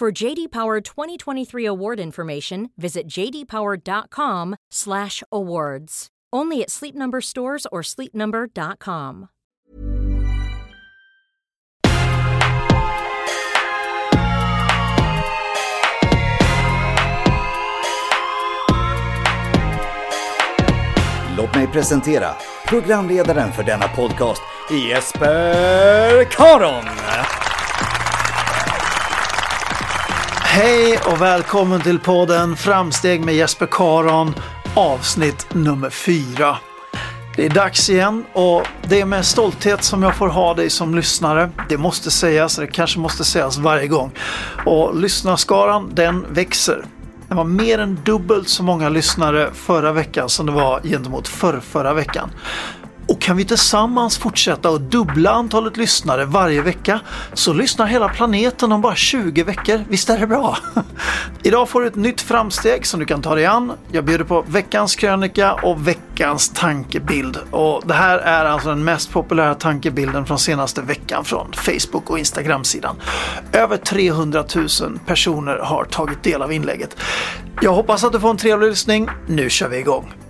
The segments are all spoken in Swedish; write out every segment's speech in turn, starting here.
For JD Power 2023 award information, visit jdpower.com/awards. Only at Sleep Number stores or sleepnumber.com. Låt mig presentera programledaren för denna podcast, Jesper Karon. Hej och välkommen till podden Framsteg med Jesper Karon avsnitt nummer fyra. Det är dags igen och det är med stolthet som jag får ha dig som lyssnare. Det måste sägas, det kanske måste sägas varje gång. Och lyssnarskaran den växer. Det var mer än dubbelt så många lyssnare förra veckan som det var gentemot förrförra veckan. Och kan vi tillsammans fortsätta att dubbla antalet lyssnare varje vecka så lyssnar hela planeten om bara 20 veckor. Visst är det bra? Idag får du ett nytt framsteg som du kan ta dig an. Jag bjuder på veckans krönika och veckans tankebild. Och det här är alltså den mest populära tankebilden från senaste veckan från Facebook och Instagram-sidan. Över 300 000 personer har tagit del av inlägget. Jag hoppas att du får en trevlig lyssning. Nu kör vi igång!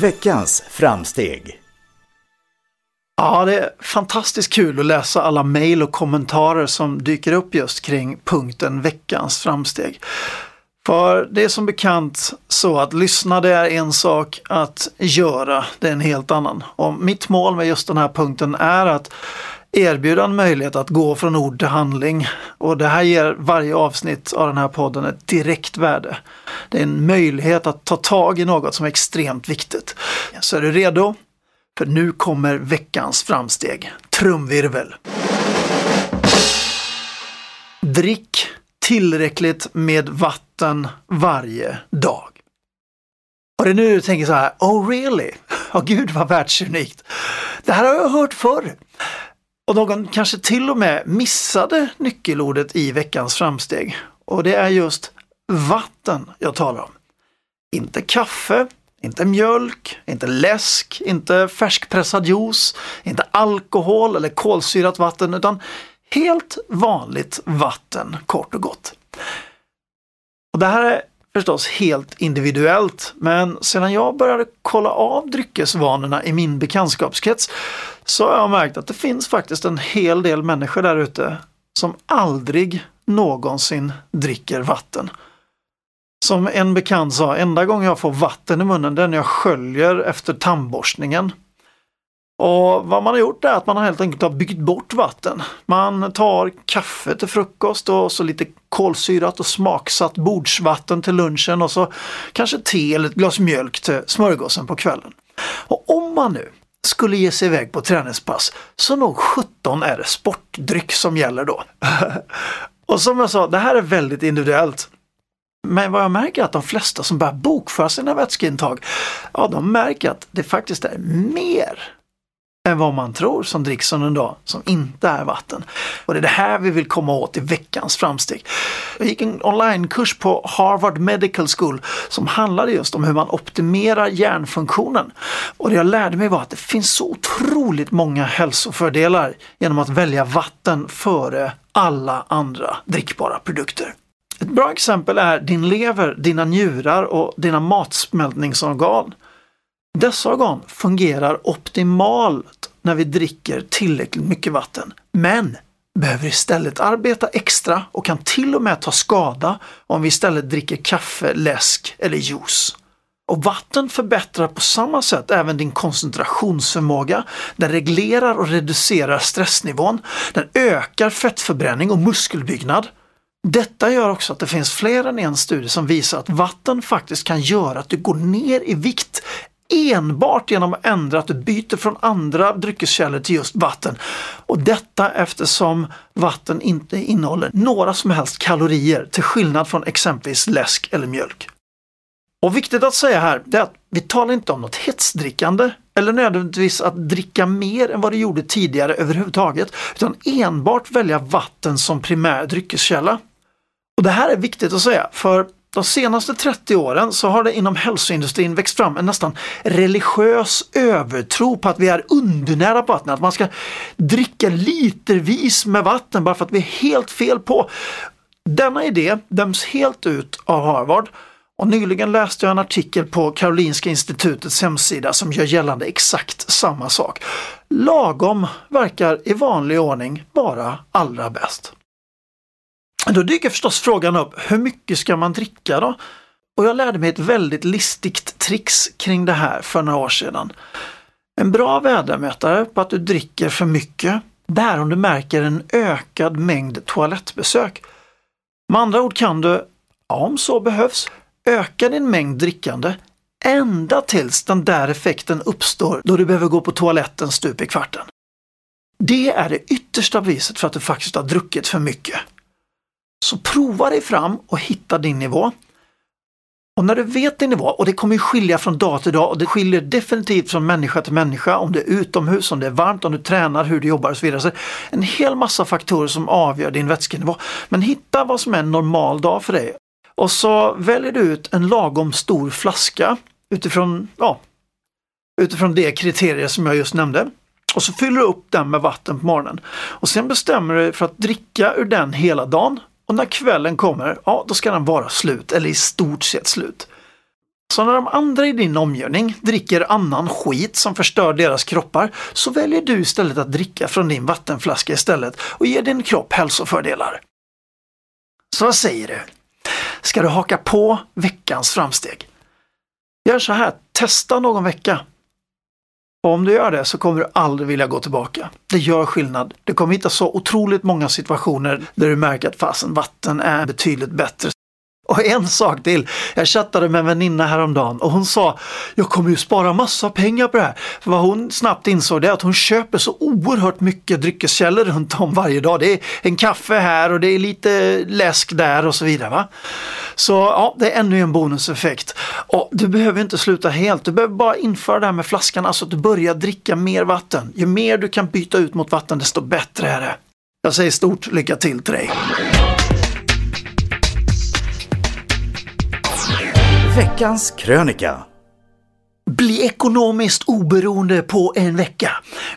Veckans framsteg. Ja, det är fantastiskt kul att läsa alla mejl och kommentarer som dyker upp just kring punkten veckans framsteg. För det är som bekant så att lyssna det är en sak, att göra det är en helt annan. Och mitt mål med just den här punkten är att erbjuda en möjlighet att gå från ord till handling. Och det här ger varje avsnitt av den här podden ett direkt värde. Det är en möjlighet att ta tag i något som är extremt viktigt. Så är du redo? För nu kommer veckans framsteg. Trumvirvel. Drick tillräckligt med vatten varje dag. Och det är nu du tänker så här, oh really? Ja, oh, gud vad världsunikt. Det här har jag hört förr. Och någon kanske till och med missade nyckelordet i veckans framsteg. Och det är just vatten jag talar om. Inte kaffe, inte mjölk, inte läsk, inte färskpressad juice, inte alkohol eller kolsyrat vatten utan helt vanligt vatten kort och gott. Och Det här är förstås helt individuellt, men sedan jag började kolla av dryckesvanorna i min bekantskapskrets så har jag märkt att det finns faktiskt en hel del människor där ute som aldrig någonsin dricker vatten. Som en bekant sa, enda gången jag får vatten i munnen det är när jag sköljer efter tandborstningen. Och vad man har gjort är att man helt enkelt har byggt bort vatten. Man tar kaffe till frukost och så lite kolsyrat och smaksatt bordsvatten till lunchen och så kanske te eller ett glas mjölk till smörgåsen på kvällen. Och om man nu skulle ge sig iväg på träningspass så nog 17 är det sportdryck som gäller då. och som jag sa, det här är väldigt individuellt. Men vad jag märker är att de flesta som börjar bokföra sina vätskeintag, ja de märker att det faktiskt är mer än vad man tror som dricks under en dag som inte är vatten. Och det är det här vi vill komma åt i veckans framsteg. Jag gick en onlinekurs på Harvard Medical School som handlade just om hur man optimerar hjärnfunktionen. Och det jag lärde mig var att det finns så otroligt många hälsofördelar genom att välja vatten före alla andra drickbara produkter. Ett bra exempel är din lever, dina njurar och dina matsmältningsorgan. Dessa organ fungerar optimalt när vi dricker tillräckligt mycket vatten, men behöver istället arbeta extra och kan till och med ta skada om vi istället dricker kaffe, läsk eller juice. Och vatten förbättrar på samma sätt även din koncentrationsförmåga. Den reglerar och reducerar stressnivån. Den ökar fettförbränning och muskelbyggnad. Detta gör också att det finns fler än en studie som visar att vatten faktiskt kan göra att du går ner i vikt enbart genom att ändra att du byter från andra dryckeskällor till just vatten. Och detta eftersom vatten inte innehåller några som helst kalorier till skillnad från exempelvis läsk eller mjölk. Och viktigt att säga här är att vi talar inte om något hetsdrickande eller nödvändigtvis att dricka mer än vad du gjorde tidigare överhuvudtaget, utan enbart välja vatten som primär dryckeskälla. Och Det här är viktigt att säga för de senaste 30 åren så har det inom hälsoindustrin växt fram en nästan religiös övertro på att vi är undernära på vatten, att man ska dricka litervis med vatten bara för att vi är helt fel på. Denna idé döms helt ut av Harvard och nyligen läste jag en artikel på Karolinska institutets hemsida som gör gällande exakt samma sak. Lagom verkar i vanlig ordning vara allra bäst. Då dyker förstås frågan upp, hur mycket ska man dricka då? Och jag lärde mig ett väldigt listigt trix kring det här för några år sedan. En bra vädermätare på att du dricker för mycket, det är om du märker en ökad mängd toalettbesök. Med andra ord kan du, om så behövs, öka din mängd drickande ända tills den där effekten uppstår då du behöver gå på toaletten stup i kvarten. Det är det yttersta beviset för att du faktiskt har druckit för mycket. Så prova dig fram och hitta din nivå. Och när du vet din nivå, och det kommer skilja från dag till dag och det skiljer definitivt från människa till människa, om det är utomhus, om det är varmt, om du tränar, hur du jobbar och så vidare. Så en hel massa faktorer som avgör din vätskenivå. Men hitta vad som är en normal dag för dig. Och så väljer du ut en lagom stor flaska utifrån, ja, utifrån det kriterier som jag just nämnde. Och så fyller du upp den med vatten på morgonen. Och sen bestämmer du dig för att dricka ur den hela dagen. Och när kvällen kommer, ja då ska den vara slut, eller i stort sett slut. Så när de andra i din omgivning dricker annan skit som förstör deras kroppar så väljer du istället att dricka från din vattenflaska istället och ger din kropp hälsofördelar. Så vad säger du? Ska du haka på veckans framsteg? Gör så här, testa någon vecka. Och om du gör det så kommer du aldrig vilja gå tillbaka. Det gör skillnad. Du kommer hitta så otroligt många situationer där du märker att fasen vatten är betydligt bättre. Och en sak till. Jag chattade med en väninna häromdagen och hon sa jag kommer ju spara massa pengar på det här. För vad hon snabbt insåg det är att hon köper så oerhört mycket dryckeskällor runt om varje dag. Det är en kaffe här och det är lite läsk där och så vidare. Va? Så ja, det är ännu en bonuseffekt. Och du behöver inte sluta helt. Du behöver bara införa det här med flaskan, alltså att du börjar dricka mer vatten. Ju mer du kan byta ut mot vatten desto bättre är det. Jag säger stort lycka till till dig. Veckans krönika. Bli ekonomiskt oberoende på en vecka.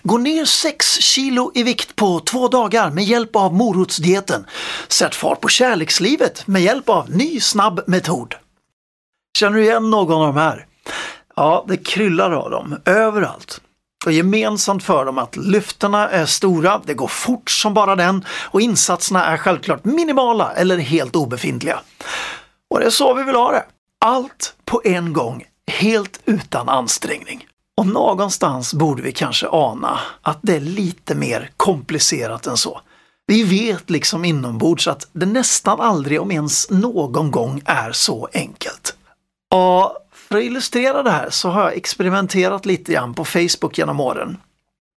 Gå ner 6 kilo i vikt på två dagar med hjälp av morotsdieten. Sätt fart på kärlekslivet med hjälp av ny snabb metod. Känner du igen någon av de här? Ja, det kryllar av dem överallt. Och gemensamt för dem att lyftena är stora, det går fort som bara den och insatserna är självklart minimala eller helt obefintliga. Och det är så vi vill ha det. Allt på en gång, helt utan ansträngning. Och någonstans borde vi kanske ana att det är lite mer komplicerat än så. Vi vet liksom inombords att det nästan aldrig, om ens någon gång, är så enkelt. Och för att illustrera det här så har jag experimenterat lite grann på Facebook genom åren.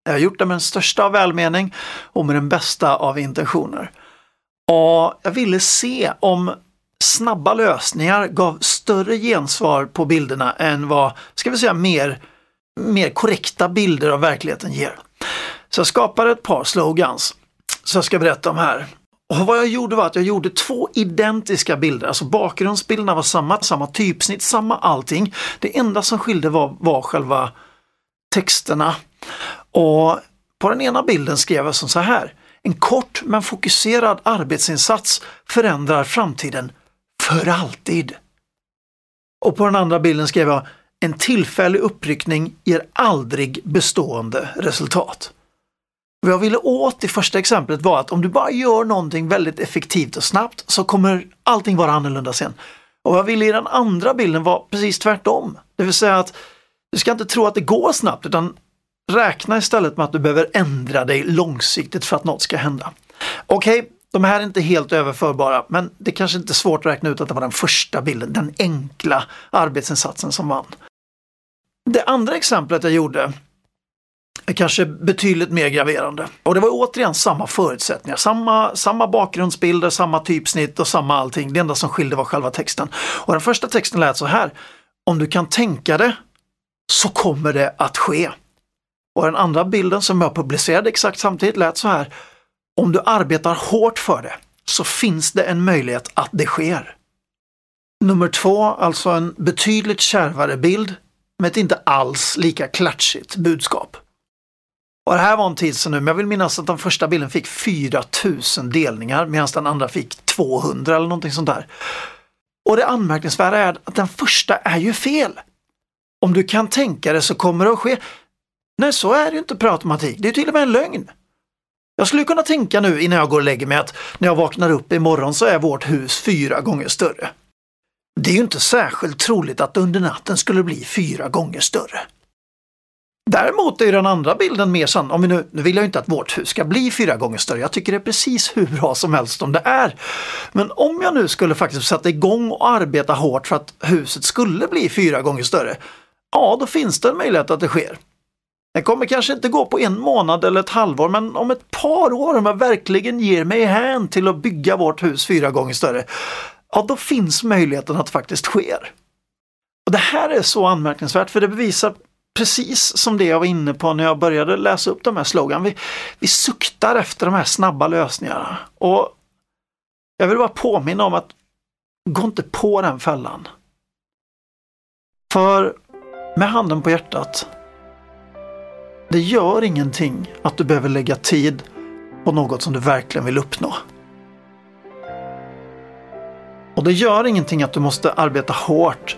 Jag har gjort det med den största av välmening och med den bästa av intentioner. Och jag ville se om snabba lösningar gav större gensvar på bilderna än vad, ska vi säga, mer, mer korrekta bilder av verkligheten ger. Så jag skapade ett par slogans som jag ska berätta om här. Och vad jag gjorde var att jag gjorde två identiska bilder, alltså bakgrundsbilderna var samma, samma typsnitt, samma allting. Det enda som skilde var, var själva texterna. Och på den ena bilden skrev jag som så här. En kort men fokuserad arbetsinsats förändrar framtiden för alltid. Och på den andra bilden skrev jag en tillfällig uppryckning ger aldrig bestående resultat. Vad jag ville åt i första exemplet var att om du bara gör någonting väldigt effektivt och snabbt så kommer allting vara annorlunda sen. Och vad jag ville i den andra bilden var precis tvärtom. Det vill säga att du ska inte tro att det går snabbt utan räkna istället med att du behöver ändra dig långsiktigt för att något ska hända. Okej, okay, de här är inte helt överförbara men det kanske inte är svårt att räkna ut att det var den första bilden, den enkla arbetsinsatsen som vann. Det andra exemplet jag gjorde är kanske betydligt mer graverande. Och det var återigen samma förutsättningar, samma, samma bakgrundsbilder, samma typsnitt och samma allting. Det enda som skilde var själva texten. Och den första texten lät så här. Om du kan tänka det så kommer det att ske. Och den andra bilden som jag publicerade exakt samtidigt lät så här. Om du arbetar hårt för det så finns det en möjlighet att det sker. Nummer två, alltså en betydligt kärvare bild med ett inte alls lika klatschigt budskap. Och det här var en tid sedan nu, men jag vill minnas att den första bilden fick 4000 delningar medan den andra fick 200 eller någonting sånt där. Och det anmärkningsvärda är att den första är ju fel. Om du kan tänka det så kommer det att ske. Nej, så är det ju inte per automatik. Det är till och med en lögn. Jag skulle kunna tänka nu innan jag går och lägger mig att när jag vaknar upp imorgon så är vårt hus fyra gånger större. Det är ju inte särskilt troligt att under natten skulle bli fyra gånger större. Däremot är den andra bilden mer sann. Om vi nu, nu vill jag inte att vårt hus ska bli fyra gånger större. Jag tycker det är precis hur bra som helst om det är. Men om jag nu skulle faktiskt sätta igång och arbeta hårt för att huset skulle bli fyra gånger större. Ja, då finns det en möjlighet att det sker. Det kommer kanske inte gå på en månad eller ett halvår, men om ett par år om jag verkligen ger mig hän till att bygga vårt hus fyra gånger större, ja då finns möjligheten att det faktiskt sker. Och Det här är så anmärkningsvärt för det bevisar precis som det jag var inne på när jag började läsa upp de här slogan. Vi, vi suktar efter de här snabba lösningarna. Och jag vill bara påminna om att gå inte på den fällan. För med handen på hjärtat, det gör ingenting att du behöver lägga tid på något som du verkligen vill uppnå. Och det gör ingenting att du måste arbeta hårt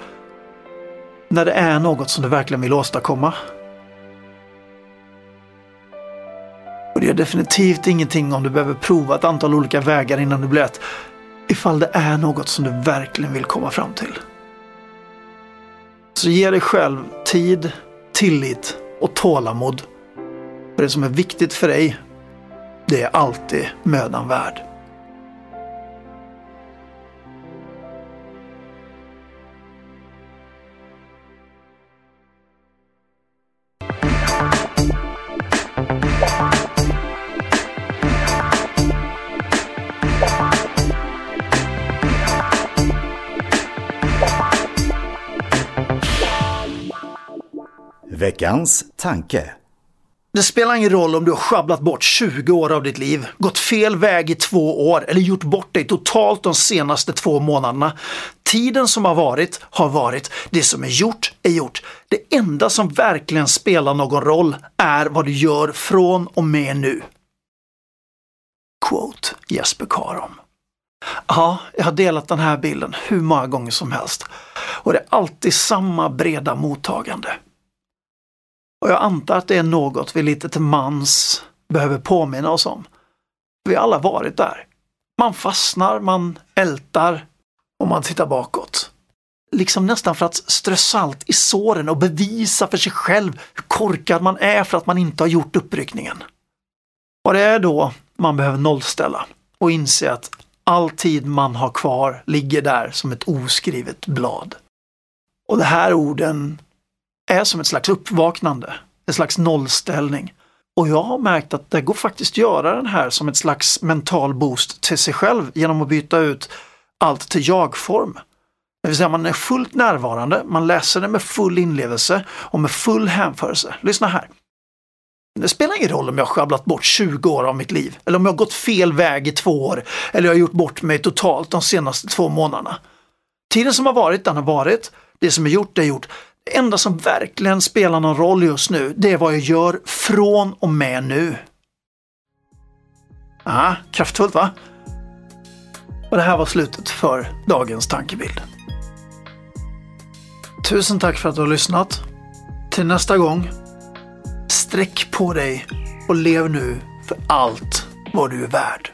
när det är något som du verkligen vill åstadkomma. Och det gör definitivt ingenting om du behöver prova ett antal olika vägar innan du blir ett. Ifall det är något som du verkligen vill komma fram till. Så ge dig själv tid, tillit och tålamod. För det som är viktigt för dig, det är alltid mödan värd. Veckans tanke. Det spelar ingen roll om du har sjabblat bort 20 år av ditt liv, gått fel väg i två år eller gjort bort dig totalt de senaste två månaderna. Tiden som har varit har varit. Det som är gjort är gjort. Det enda som verkligen spelar någon roll är vad du gör från och med nu. Quote Jesper Karom. Ja, jag har delat den här bilden hur många gånger som helst. Och det är alltid samma breda mottagande. Och jag antar att det är något vi lite till mans behöver påminna oss om. Vi har alla varit där. Man fastnar, man ältar och man tittar bakåt. Liksom nästan för att strö salt i såren och bevisa för sig själv hur korkad man är för att man inte har gjort uppryckningen. Och det är då man behöver nollställa och inse att all tid man har kvar ligger där som ett oskrivet blad. Och de här orden är som ett slags uppvaknande, en slags nollställning. Och jag har märkt att det går faktiskt att göra den här som ett slags mental boost till sig själv genom att byta ut allt till jag-form. Det vill säga man är fullt närvarande, man läser det med full inlevelse och med full hänförelse. Lyssna här. Det spelar ingen roll om jag har sjabblat bort 20 år av mitt liv, eller om jag har gått fel väg i två år, eller jag har gjort bort mig totalt de senaste två månaderna. Tiden som har varit, den har varit. Det som är gjort, det är gjort. Det enda som verkligen spelar någon roll just nu, det är vad jag gör från och med nu. Ah, kraftfullt va? Och det här var slutet för dagens tankebild. Tusen tack för att du har lyssnat. Till nästa gång, sträck på dig och lev nu för allt vad du är värd.